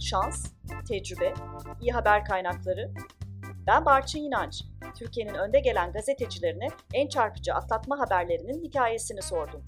şans, tecrübe, iyi haber kaynakları. Ben Barçın İnanç. Türkiye'nin önde gelen gazetecilerine en çarpıcı atlatma haberlerinin hikayesini sordum.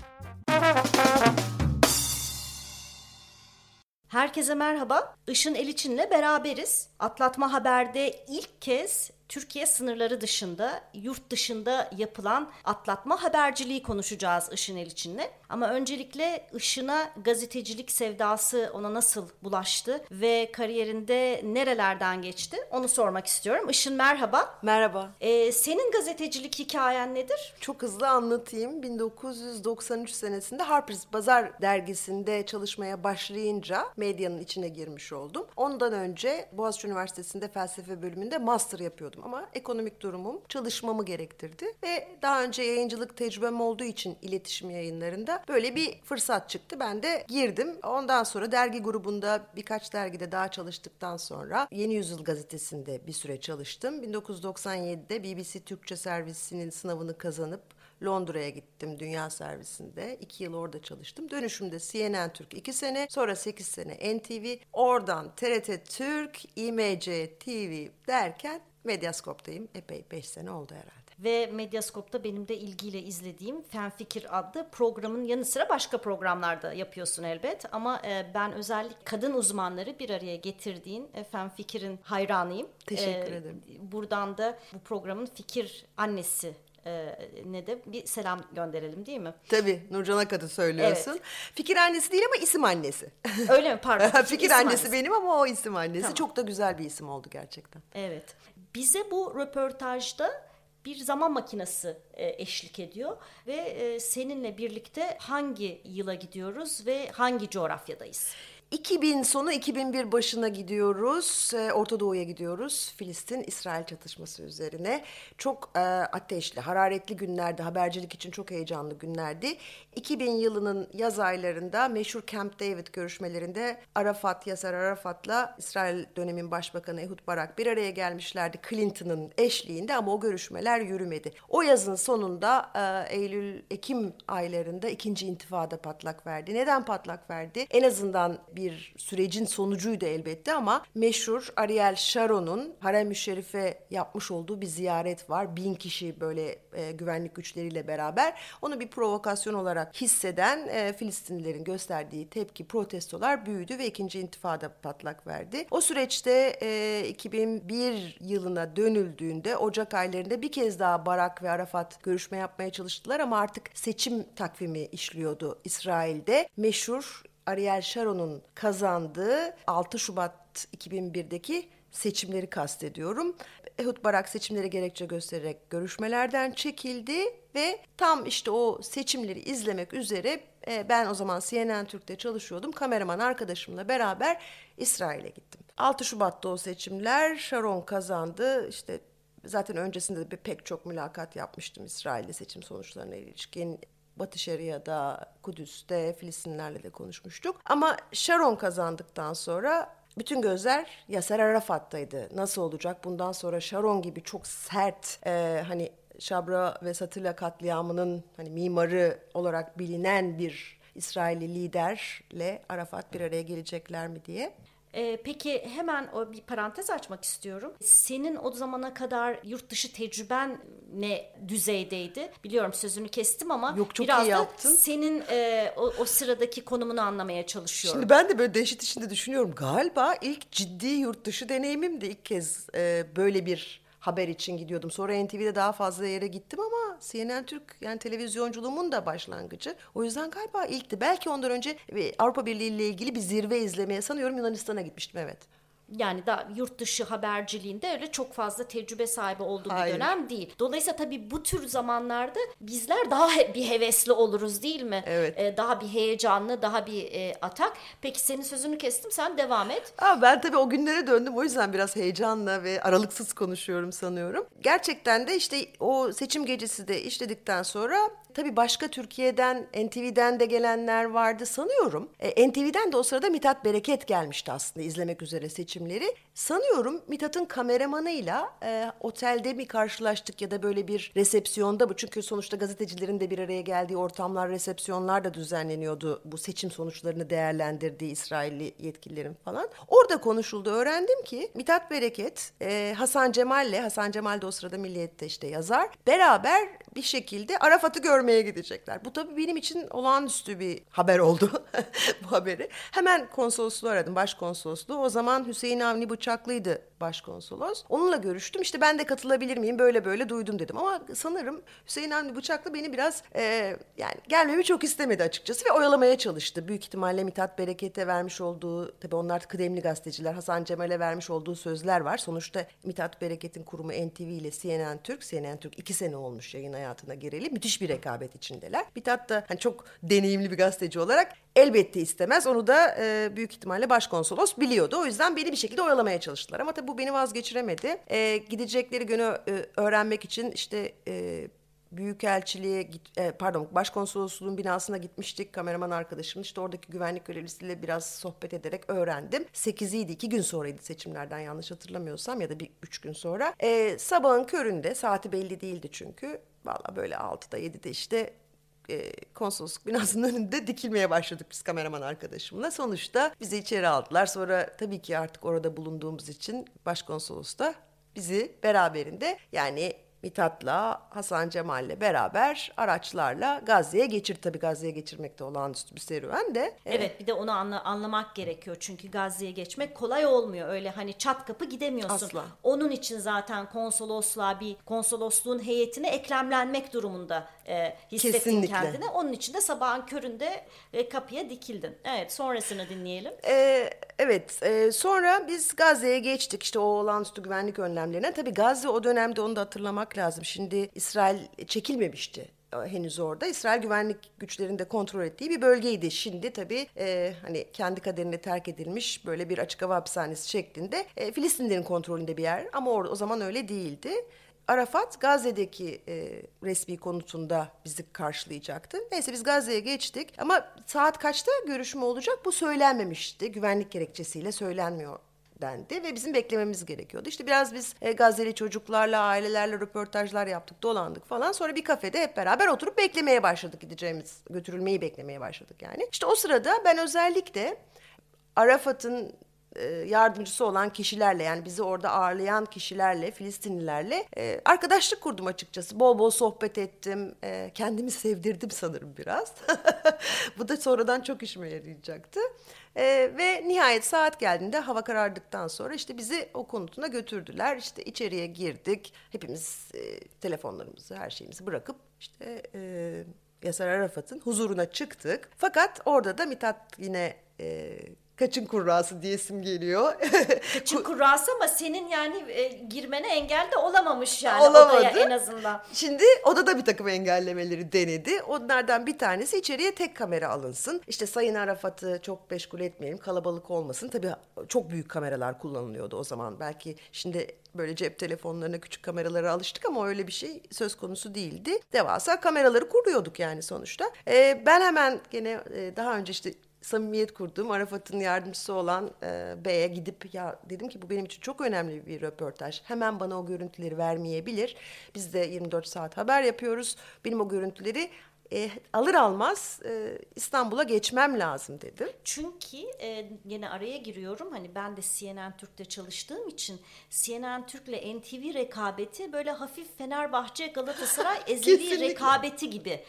Herkese merhaba. Işın Eliçin'le beraberiz. Atlatma Haber'de ilk kez Türkiye sınırları dışında, yurt dışında yapılan atlatma haberciliği konuşacağız Işın Eliçin'le. Ama öncelikle Işın'a gazetecilik sevdası ona nasıl bulaştı ve kariyerinde nerelerden geçti onu sormak istiyorum. Işın merhaba. Merhaba. Ee, senin gazetecilik hikayen nedir? Çok hızlı anlatayım. 1993 senesinde Harper's Bazaar dergisinde çalışmaya başlayınca medyanın içine girmiş oldum. Ondan önce Boğaziçi Üniversitesi'nde felsefe bölümünde master yapıyordum ama ekonomik durumum çalışmamı gerektirdi ve daha önce yayıncılık tecrübem olduğu için iletişim yayınlarında böyle bir fırsat çıktı. Ben de girdim. Ondan sonra dergi grubunda birkaç dergide daha çalıştıktan sonra Yeni Yüzyıl gazetesinde bir süre çalıştım. 1997'de BBC Türkçe servisinin sınavını kazanıp Londra'ya gittim dünya servisinde. iki yıl orada çalıştım. Dönüşümde CNN Türk iki sene, sonra sekiz sene NTV. Oradan TRT Türk, IMC TV derken Medyaskop'tayım. Epey beş sene oldu herhalde ve Medyaskop'ta benim de ilgiyle izlediğim Fen Fikir adlı programın yanı sıra başka programlarda yapıyorsun elbet ama e, ben özellikle kadın uzmanları bir araya getirdiğin e, Fen Fikir'in hayranıyım. Teşekkür e, ederim. Buradan da bu programın fikir annesi e, ne de bir selam gönderelim değil mi? Tabii Nurcan Akad'ı söylüyorsun. Evet. Fikir annesi değil ama isim annesi. Öyle mi? Pardon. Fikir annesi, annesi benim ama o isim annesi. Tamam. Çok da güzel bir isim oldu gerçekten. Evet. Bize bu röportajda bir zaman makinesi eşlik ediyor ve seninle birlikte hangi yıla gidiyoruz ve hangi coğrafyadayız? 2000 sonu 2001 başına gidiyoruz. Ee, Orta Doğu'ya gidiyoruz. Filistin-İsrail çatışması üzerine. Çok e, ateşli, hararetli günlerdi. Habercilik için çok heyecanlı günlerdi. 2000 yılının yaz aylarında meşhur Camp David görüşmelerinde Arafat, Yasser Arafat'la İsrail dönemin başbakanı Ehud Barak bir araya gelmişlerdi Clinton'ın eşliğinde ama o görüşmeler yürümedi. O yazın sonunda e, Eylül-Ekim aylarında ikinci intifada patlak verdi. Neden patlak verdi? En azından bir sürecin sonucuydu elbette ama meşhur Ariel Sharon'un Harem-i Şerif'e yapmış olduğu bir ziyaret var. Bin kişi böyle e, güvenlik güçleriyle beraber. Onu bir provokasyon olarak hisseden e, Filistinlilerin gösterdiği tepki, protestolar büyüdü ve ikinci intifada patlak verdi. O süreçte e, 2001 yılına dönüldüğünde Ocak aylarında bir kez daha Barak ve Arafat görüşme yapmaya çalıştılar ama artık seçim takvimi işliyordu İsrail'de. Meşhur Ariel Sharon'un kazandığı 6 Şubat 2001'deki seçimleri kastediyorum. Ehud Barak seçimleri gerekçe göstererek görüşmelerden çekildi ve tam işte o seçimleri izlemek üzere e, ben o zaman CNN Türk'te çalışıyordum. Kameraman arkadaşımla beraber İsrail'e gittim. 6 Şubat'ta o seçimler Sharon kazandı. İşte zaten öncesinde de pek çok mülakat yapmıştım İsrail'de seçim sonuçlarına ilişkin. Batı Şeria'da, Kudüs'te Filistinlerle de konuşmuştuk. Ama Sharon kazandıktan sonra bütün gözler Yaser Arafat'taydı. Nasıl olacak? Bundan sonra Sharon gibi çok sert e, hani Şabra ve Satilla katliamının hani mimarı olarak bilinen bir İsrailli liderle Arafat bir araya gelecekler mi diye. Ee, peki hemen o bir parantez açmak istiyorum. Senin o zamana kadar yurt dışı tecrüben ne düzeydeydi? Biliyorum sözünü kestim ama Yok, çok biraz iyi da yaptın. senin e, o, o sıradaki konumunu anlamaya çalışıyorum. Şimdi ben de böyle dehşet içinde düşünüyorum. Galiba ilk ciddi yurt dışı deneyimim de ilk kez e, böyle bir haber için gidiyordum. Sonra NTV'de daha fazla yere gittim ama CNN Türk yani televizyonculuğumun da başlangıcı. O yüzden galiba ilkti. Belki ondan önce Avrupa Birliği ile ilgili bir zirve izlemeye sanıyorum Yunanistan'a gitmiştim evet yani da yurt dışı haberciliğinde öyle çok fazla tecrübe sahibi olduğu Hayır. bir dönem değil. Dolayısıyla tabii bu tür zamanlarda bizler daha bir hevesli oluruz değil mi? Evet. Ee, daha bir heyecanlı, daha bir e, atak. Peki senin sözünü kestim sen devam et. Aa, ben tabii o günlere döndüm o yüzden biraz heyecanla ve aralıksız konuşuyorum sanıyorum. Gerçekten de işte o seçim gecesi de işledikten sonra Tabii başka Türkiye'den, NTV'den de gelenler vardı sanıyorum. E, NTV'den de o sırada Mithat Bereket gelmişti aslında izlemek üzere seçimleri. Sanıyorum Mithat'ın kameramanıyla e, otelde mi karşılaştık ya da böyle bir resepsiyonda bu. Çünkü sonuçta gazetecilerin de bir araya geldiği ortamlar, resepsiyonlar da düzenleniyordu. Bu seçim sonuçlarını değerlendirdiği İsrailli yetkililerin falan. Orada konuşuldu. Öğrendim ki Mithat Bereket, e, Hasan Cemal'le, Hasan Cemal de o sırada Milliyet'te işte yazar. Beraber bir şekilde Arafat'ı görmeye gidecekler. Bu tabii benim için olağanüstü bir haber oldu bu haberi. Hemen konsolosluğu aradım, başkonsolosluğu. O zaman Hüseyin Avni Bıçaklıydı başkonsolos. Onunla görüştüm. İşte ben de katılabilir miyim? Böyle böyle duydum dedim. Ama sanırım Hüseyin Avni Bıçaklı beni biraz e, yani gelmemi çok istemedi açıkçası ve oyalamaya çalıştı. Büyük ihtimalle Mithat Bereket'e vermiş olduğu, tabii onlar kıdemli gazeteciler, Hasan Cemal'e vermiş olduğu sözler var. Sonuçta Mithat Bereket'in kurumu NTV ile CNN Türk, CNN Türk iki sene olmuş yayın hayatına gireli. Müthiş bir rekabet içindeler. Mithat da hani çok deneyimli bir gazeteci olarak elbette istemez. Onu da e, büyük ihtimalle başkonsolos biliyordu. O yüzden beni bir şekilde oyalamaya çalıştılar. Ama tabii bu beni vazgeçiremedi. E, gidecekleri günü e, öğrenmek için işte e, Büyükelçiliğe e, pardon başkonsolosluğun binasına gitmiştik kameraman arkadaşım işte oradaki güvenlik görevlisiyle biraz sohbet ederek öğrendim. 8'iydi iki gün sonraydı seçimlerden yanlış hatırlamıyorsam ya da bir üç gün sonra. E, sabahın köründe saati belli değildi çünkü. Valla böyle 6'da 7'de işte e, konsolosluk binasının önünde dikilmeye başladık biz kameraman arkadaşımla. Sonuçta bizi içeri aldılar. Sonra tabii ki artık orada bulunduğumuz için başkonsolos da bizi beraberinde yani Mithat'la Hasan Cemal'le beraber araçlarla Gazze'ye geçir. Tabii Gazze'ye geçirmek de olağanüstü bir serüven de. Evet bir de onu anla, anlamak gerekiyor. Çünkü Gazze'ye geçmek kolay olmuyor. Öyle hani çat kapı gidemiyorsun. Asla. Onun için zaten konsolosluğa bir konsolosluğun heyetine eklemlenmek durumunda e, hissettin Kesinlikle. kendini. Onun için de sabahın köründe e, kapıya dikildin. Evet sonrasını dinleyelim. Ee, evet e, sonra biz Gazze'ye geçtik işte o olağanüstü güvenlik önlemlerine. Tabii Gazze o dönemde onu da hatırlamak lazım. Şimdi İsrail çekilmemişti e, henüz orada. İsrail güvenlik güçlerinde kontrol ettiği bir bölgeydi. Şimdi tabii e, hani kendi kaderine terk edilmiş böyle bir açık hava hapishanesi şeklinde e, Filistinlerin kontrolünde bir yer ama or- o zaman öyle değildi. Arafat Gazze'deki e, resmi konutunda bizi karşılayacaktı. Neyse biz Gazze'ye geçtik ama saat kaçta görüşme olacak bu söylenmemişti. Güvenlik gerekçesiyle söylenmiyor dendi ve bizim beklememiz gerekiyordu. İşte biraz biz e, Gazze'li çocuklarla, ailelerle röportajlar yaptık, dolandık falan. Sonra bir kafede hep beraber oturup beklemeye başladık gideceğimiz, götürülmeyi beklemeye başladık yani. İşte o sırada ben özellikle Arafat'ın yardımcısı olan kişilerle yani bizi orada ağırlayan kişilerle Filistinlilerle e, arkadaşlık kurdum açıkçası. Bol bol sohbet ettim. E, kendimi sevdirdim sanırım biraz. Bu da sonradan çok işime yarayacaktı. E, ve nihayet saat geldiğinde hava karardıktan sonra işte bizi o konutuna götürdüler. İşte içeriye girdik. Hepimiz e, telefonlarımızı her şeyimizi bırakıp işte e, Yasar Arafat'ın huzuruna çıktık. Fakat orada da Mithat yine e, kaçın kurrası diyesim geliyor. Kaçın kurrası ama senin yani e, girmene engel de olamamış yani Olamadı. odaya en azından. Şimdi odada bir takım engellemeleri denedi. Onlardan bir tanesi içeriye tek kamera alınsın. İşte Sayın Arafat'ı çok meşgul etmeyelim, kalabalık olmasın. Tabii çok büyük kameralar kullanılıyordu o zaman. Belki şimdi böyle cep telefonlarına küçük kameralara alıştık ama öyle bir şey söz konusu değildi. Devasa kameraları kuruyorduk yani sonuçta. Ee, ben hemen gene e, daha önce işte samimiyet kurduğum Arafat'ın yardımcısı olan e, Bey'e gidip ya dedim ki bu benim için çok önemli bir röportaj. Hemen bana o görüntüleri vermeyebilir. Biz de 24 saat haber yapıyoruz. Benim o görüntüleri e, alır almaz e, İstanbul'a geçmem lazım dedim. Çünkü e, yine araya giriyorum hani ben de CNN Türk'te çalıştığım için CNN Türk'le NTV rekabeti böyle hafif Fenerbahçe Galatasaray ezeli rekabeti gibi.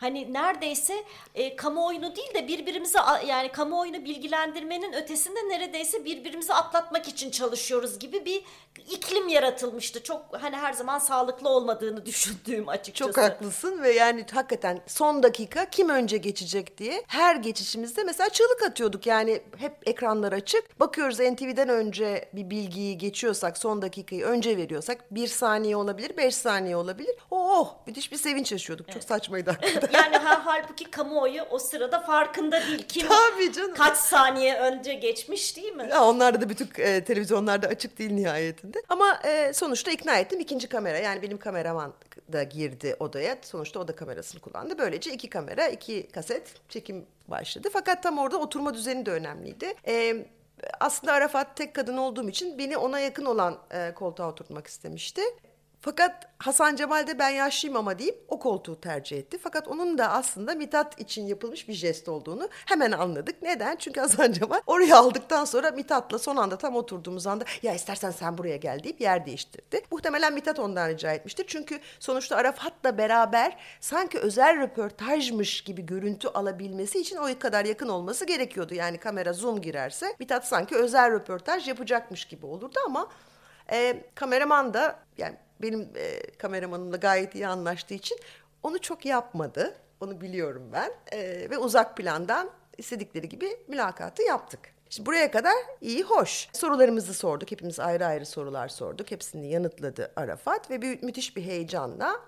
Hani neredeyse e, kamuoyunu değil de birbirimizi yani kamuoyunu bilgilendirmenin ötesinde neredeyse birbirimizi atlatmak için çalışıyoruz gibi bir iklim yaratılmıştı. Çok hani her zaman sağlıklı olmadığını düşündüğüm açıkçası. Çok haklısın ve yani hakikaten son dakika kim önce geçecek diye her geçişimizde mesela çığlık atıyorduk. Yani hep ekranlar açık. Bakıyoruz NTV'den önce bir bilgiyi geçiyorsak son dakikayı önce veriyorsak bir saniye olabilir beş saniye olabilir. Oh müthiş bir sevinç yaşıyorduk. Çok saçmaydı hakikaten. Yani ha, halbuki kamuoyu o sırada farkında değil. Kim Tabii canım. kaç saniye önce geçmiş değil mi? Ya onlarda da bütün e, televizyonlarda açık değil nihayetinde. Ama e, sonuçta ikna ettim ikinci kamera. Yani benim kameraman da girdi odaya. Sonuçta o da kamerasını kullandı. Böylece iki kamera, iki kaset çekim başladı. Fakat tam orada oturma düzeni de önemliydi. E, aslında Arafat tek kadın olduğum için beni ona yakın olan e, koltuğa oturtmak istemişti. Fakat Hasan Cemal de ben yaşlıyım ama deyip o koltuğu tercih etti. Fakat onun da aslında Mithat için yapılmış bir jest olduğunu hemen anladık. Neden? Çünkü Hasan Cemal oraya aldıktan sonra Mithat'la son anda tam oturduğumuz anda ya istersen sen buraya gel deyip yer değiştirdi. Muhtemelen Mithat ondan rica etmiştir. Çünkü sonuçta Arafat'la beraber sanki özel röportajmış gibi görüntü alabilmesi için o kadar yakın olması gerekiyordu. Yani kamera zoom girerse Mithat sanki özel röportaj yapacakmış gibi olurdu ama e, kameraman da yani benim e, kameramanımla gayet iyi anlaştığı için onu çok yapmadı. Onu biliyorum ben. E, ve uzak plandan istedikleri gibi mülakatı yaptık. Şimdi buraya kadar iyi hoş. Sorularımızı sorduk. Hepimiz ayrı ayrı sorular sorduk. Hepsini yanıtladı Arafat ve bir müthiş bir heyecanla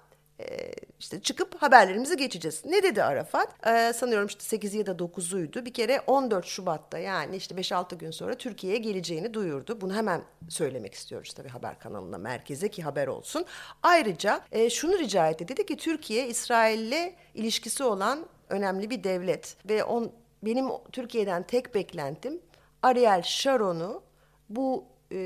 işte çıkıp haberlerimizi geçeceğiz. Ne dedi Arafat? Ee, sanıyorum işte 8 ya da 9'uydu. Bir kere 14 Şubat'ta yani işte 5-6 gün sonra Türkiye'ye geleceğini duyurdu. Bunu hemen söylemek istiyoruz tabii haber kanalına, merkeze ki haber olsun. Ayrıca e, şunu rica etti. Dedi ki Türkiye İsrail'le ilişkisi olan önemli bir devlet ve on, benim Türkiye'den tek beklentim Ariel Sharon'u bu e,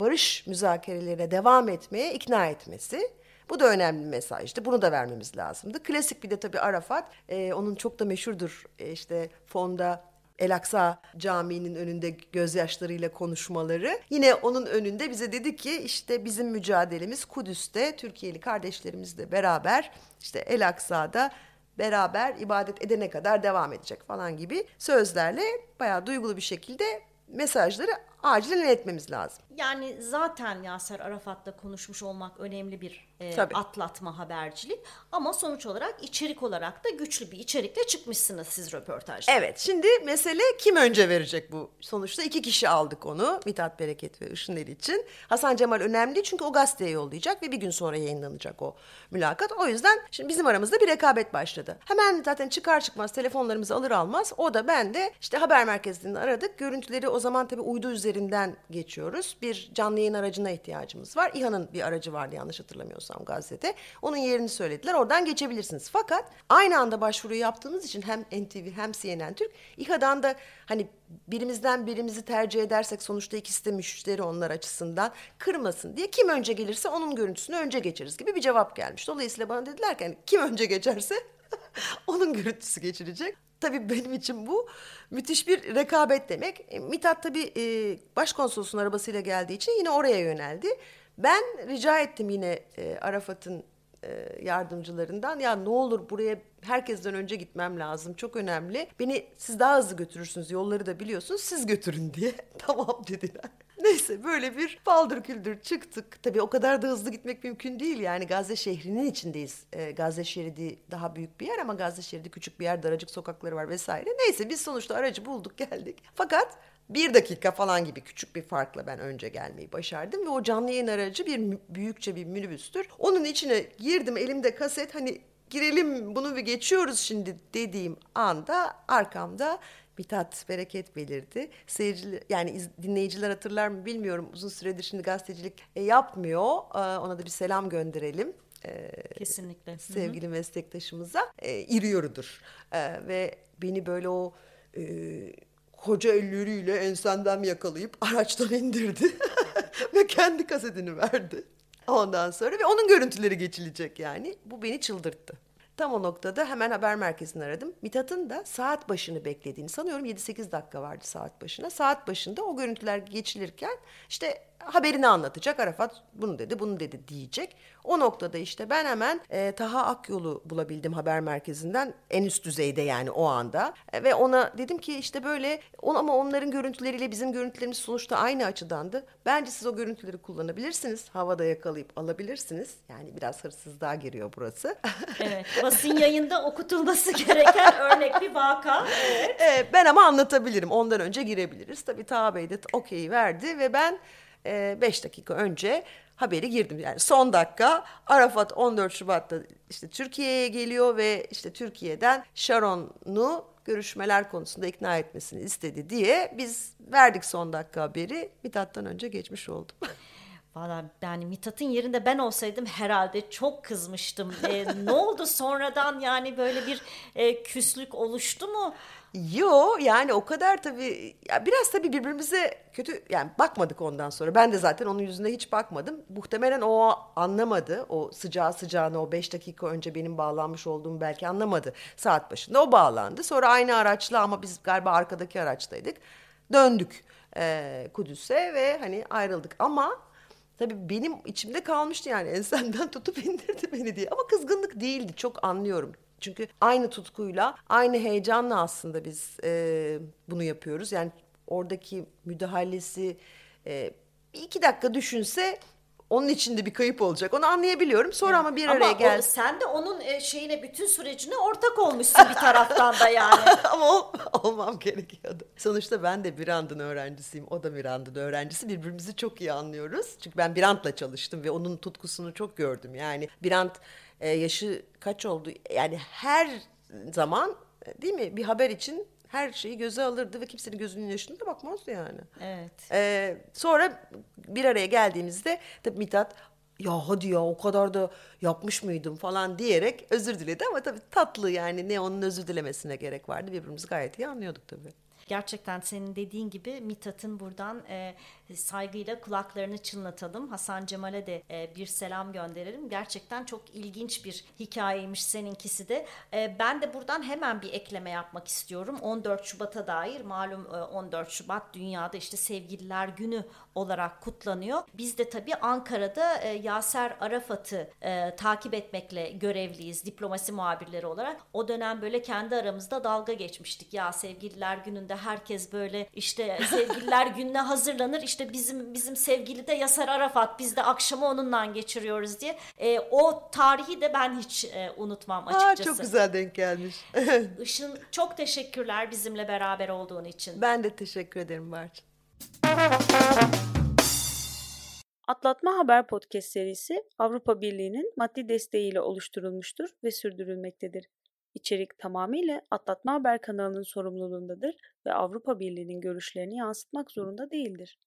barış müzakerelerine devam etmeye ikna etmesi. Bu da önemli bir mesajdı. Bunu da vermemiz lazımdı. Klasik bir de tabii Arafat. E, onun çok da meşhurdur e, işte fonda El Aksa Camii'nin önünde gözyaşlarıyla konuşmaları. Yine onun önünde bize dedi ki işte bizim mücadelemiz Kudüs'te Türkiye'li kardeşlerimizle beraber işte El Aksa'da beraber ibadet edene kadar devam edecek falan gibi sözlerle bayağı duygulu bir şekilde mesajları acilen iletmemiz lazım. Yani zaten Yaser Arafat'la konuşmuş olmak önemli bir e, atlatma habercilik. Ama sonuç olarak içerik olarak da güçlü bir içerikle çıkmışsınız siz röportajda. Evet şimdi mesele kim önce verecek bu? Sonuçta iki kişi aldık onu Mithat Bereket ve Işın El için. Hasan Cemal önemli çünkü o gazeteye yollayacak ve bir gün sonra yayınlanacak o mülakat. O yüzden şimdi bizim aramızda bir rekabet başladı. Hemen zaten çıkar çıkmaz telefonlarımızı alır almaz o da ben de işte haber merkezinden aradık. Görüntüleri o zaman tabii uydu üzerinden geçiyoruz. Bir canlı yayın aracına ihtiyacımız var. İHA'nın bir aracı vardı yanlış hatırlamıyorsam gazetede. Onun yerini söylediler. Oradan geçebilirsiniz. Fakat aynı anda başvuruyu yaptığımız için hem NTV hem CNN Türk İHA'dan da hani birimizden birimizi tercih edersek sonuçta ikisi de müşteri onlar açısından kırmasın diye kim önce gelirse onun görüntüsünü önce geçeriz gibi bir cevap gelmiş. Dolayısıyla bana dediler ki hani kim önce geçerse onun görüntüsü geçirecek. Tabii benim için bu müthiş bir rekabet demek. E, Mithat tabii e, başkonsolosun arabasıyla geldiği için yine oraya yöneldi. Ben rica ettim yine e, Arafat'ın e, yardımcılarından ya ne olur buraya herkesten önce gitmem lazım çok önemli. Beni siz daha hızlı götürürsünüz yolları da biliyorsunuz siz götürün diye. tamam dediler. Neyse böyle bir baldır küldür çıktık. Tabii o kadar da hızlı gitmek mümkün değil. Yani Gazze şehrinin içindeyiz. E, Gazze şeridi daha büyük bir yer ama Gazze şeridi küçük bir yer. Daracık sokakları var vesaire. Neyse biz sonuçta aracı bulduk geldik. Fakat bir dakika falan gibi küçük bir farkla ben önce gelmeyi başardım ve o canlı yayın aracı bir büyükçe bir minibüstür. Onun içine girdim elimde kaset hani girelim bunu bir geçiyoruz şimdi dediğim anda arkamda Mithat Bereket belirdi. Seyirciler yani iz, dinleyiciler hatırlar mı bilmiyorum. Uzun süredir şimdi gazetecilik e, yapmıyor. E, ona da bir selam gönderelim. E, Kesinlikle. Sevgili Hı-hı. meslektaşımıza. E, iri yorudur. E, ve beni böyle o e, koca elleriyle ensenden yakalayıp araçtan indirdi. ve kendi kasetini verdi. Ondan sonra ve onun görüntüleri geçilecek yani. Bu beni çıldırttı. Tam o noktada hemen haber merkezini aradım. Mithat'ın da saat başını beklediğini sanıyorum 7-8 dakika vardı saat başına. Saat başında o görüntüler geçilirken işte haberini anlatacak. Arafat bunu dedi, bunu dedi diyecek. O noktada işte ben hemen e, Taha Akyol'u bulabildim haber merkezinden en üst düzeyde yani o anda. E, ve ona dedim ki işte böyle on, ama onların görüntüleriyle bizim görüntülerimiz sonuçta aynı açıdandı. Bence siz o görüntüleri kullanabilirsiniz. Havada yakalayıp alabilirsiniz. Yani biraz hırsızlığa giriyor burası. Evet basın yayında okutulması gereken örnek bir vaka. Evet. E, ben ama anlatabilirim. Ondan önce girebiliriz. Tabii Taha Bey de okey verdi ve ben 5 dakika önce haberi girdim. Yani son dakika Arafat 14 Şubat'ta işte Türkiye'ye geliyor ve işte Türkiye'den Sharon'u görüşmeler konusunda ikna etmesini istedi diye biz verdik son dakika haberi. Mithat'tan önce geçmiş oldum. Valla yani Mithat'ın yerinde ben olsaydım herhalde çok kızmıştım. E, ne oldu sonradan yani böyle bir e, küslük oluştu mu? Yo yani o kadar tabii ya biraz tabii birbirimize kötü yani bakmadık ondan sonra. Ben de zaten onun yüzüne hiç bakmadım. Muhtemelen o anlamadı. O sıcağı sıcağına o beş dakika önce benim bağlanmış olduğumu belki anlamadı saat başında. O bağlandı. Sonra aynı araçla ama biz galiba arkadaki araçtaydık. Döndük e, Kudüs'e ve hani ayrıldık. Ama tabii benim içimde kalmıştı yani ensemden tutup indirdi beni diye. Ama kızgınlık değildi çok anlıyorum. Çünkü aynı tutkuyla, aynı heyecanla aslında biz e, bunu yapıyoruz. Yani oradaki müdahalesi e, iki dakika düşünse onun içinde bir kayıp olacak. Onu anlayabiliyorum. Sonra ama bir araya gel. sen de onun e, şeyine bütün sürecine ortak olmuşsun bir taraftan da yani. ama ol, olmam gerekiyordu. Sonuçta ben de Birand'ın öğrencisiyim. O da Birand'ın öğrencisi. Birbirimizi çok iyi anlıyoruz. Çünkü ben Birand'la çalıştım ve onun tutkusunu çok gördüm. Yani Birand e, yaşı kaç oldu? Yani her zaman e, değil mi bir haber için her şeyi göze alırdı ve kimsenin gözünün yaşına da bakmazdı yani. Evet. Ee, sonra bir araya geldiğimizde tabii Mithat ya hadi ya o kadar da yapmış mıydım falan diyerek özür diledi ama tabii tatlı yani ne onun özür dilemesine gerek vardı birbirimizi gayet iyi anlıyorduk tabii. Gerçekten senin dediğin gibi Mithat'ın buradan e, saygıyla kulaklarını çınlatalım. Hasan Cemal'e de e, bir selam gönderelim. Gerçekten çok ilginç bir hikayeymiş seninkisi de. E, ben de buradan hemen bir ekleme yapmak istiyorum. 14 Şubat'a dair malum e, 14 Şubat dünyada işte sevgililer günü olarak kutlanıyor. Biz de tabii Ankara'da e, Yaser Arafat'ı e, takip etmekle görevliyiz diplomasi muhabirleri olarak. O dönem böyle kendi aramızda dalga geçmiştik. Ya sevgililer gününde herkes böyle işte sevgililer gününe hazırlanır. İşte bizim bizim sevgili de Yaser Arafat. Biz de akşamı onunla geçiriyoruz diye. E, o tarihi de ben hiç e, unutmam açıkçası. Ha, çok güzel denk gelmiş. Işın çok teşekkürler bizimle beraber olduğun için. Ben de teşekkür ederim Barç. Atlatma Haber Podcast serisi Avrupa Birliği'nin maddi desteğiyle oluşturulmuştur ve sürdürülmektedir. İçerik tamamıyla Atlatma Haber kanalının sorumluluğundadır ve Avrupa Birliği'nin görüşlerini yansıtmak zorunda değildir.